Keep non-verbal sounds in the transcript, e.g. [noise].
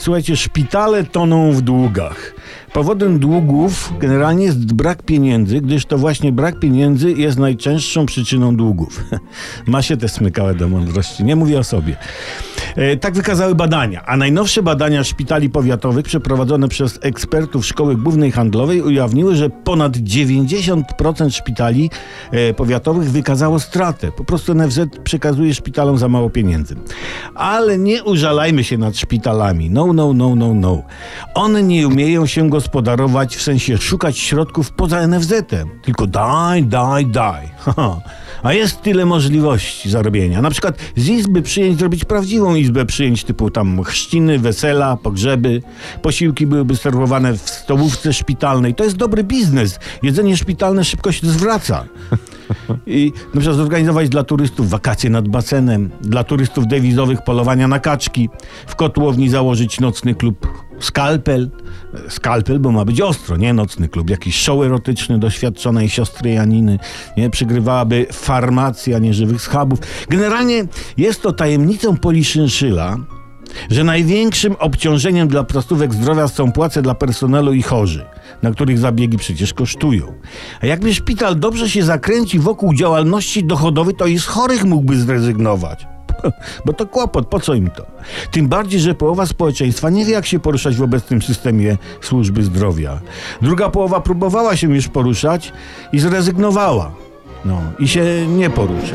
Słuchajcie, szpitale toną w długach. Powodem długów generalnie jest brak pieniędzy, gdyż to właśnie brak pieniędzy jest najczęstszą przyczyną długów. [laughs] Ma się te smykałe do mądrości, nie mówię o sobie. E, tak wykazały badania, a najnowsze badania szpitali powiatowych przeprowadzone przez ekspertów Szkoły Głównej Handlowej ujawniły, że ponad 90% szpitali e, powiatowych wykazało stratę. Po prostu NFZ przekazuje szpitalom za mało pieniędzy. Ale nie użalajmy się nad szpitalami. No, no, no, no, no. One nie umieją się gospodarować, w sensie szukać środków poza NFZ-em. Tylko daj, daj, daj. [laughs] A jest tyle możliwości zarobienia. Na przykład z izby przyjęć zrobić prawdziwą izbę przyjęć typu tam chrzciny, wesela, pogrzeby. Posiłki byłyby serwowane w stołówce szpitalnej. To jest dobry biznes. Jedzenie szpitalne szybko się zwraca. I na przykład zorganizować dla turystów wakacje nad basenem, dla turystów dewizowych polowania na kaczki, w kotłowni założyć nocny klub Skalpel. Skalpel, bo ma być ostro, nie nocny klub. Jakiś show erotyczny doświadczonej siostry Janiny, nie? Przygrywałaby farmacja nieżywych schabów. Generalnie jest to tajemnicą Poliszynszyla, że największym obciążeniem dla prostówek zdrowia są płace dla personelu i chorzy, na których zabiegi przecież kosztują. A jakby szpital dobrze się zakręci wokół działalności dochodowej, to i z chorych mógłby zrezygnować. [laughs] Bo to kłopot, po co im to? Tym bardziej, że połowa społeczeństwa nie wie, jak się poruszać w obecnym systemie służby zdrowia. Druga połowa próbowała się już poruszać i zrezygnowała. No, i się nie poruszy.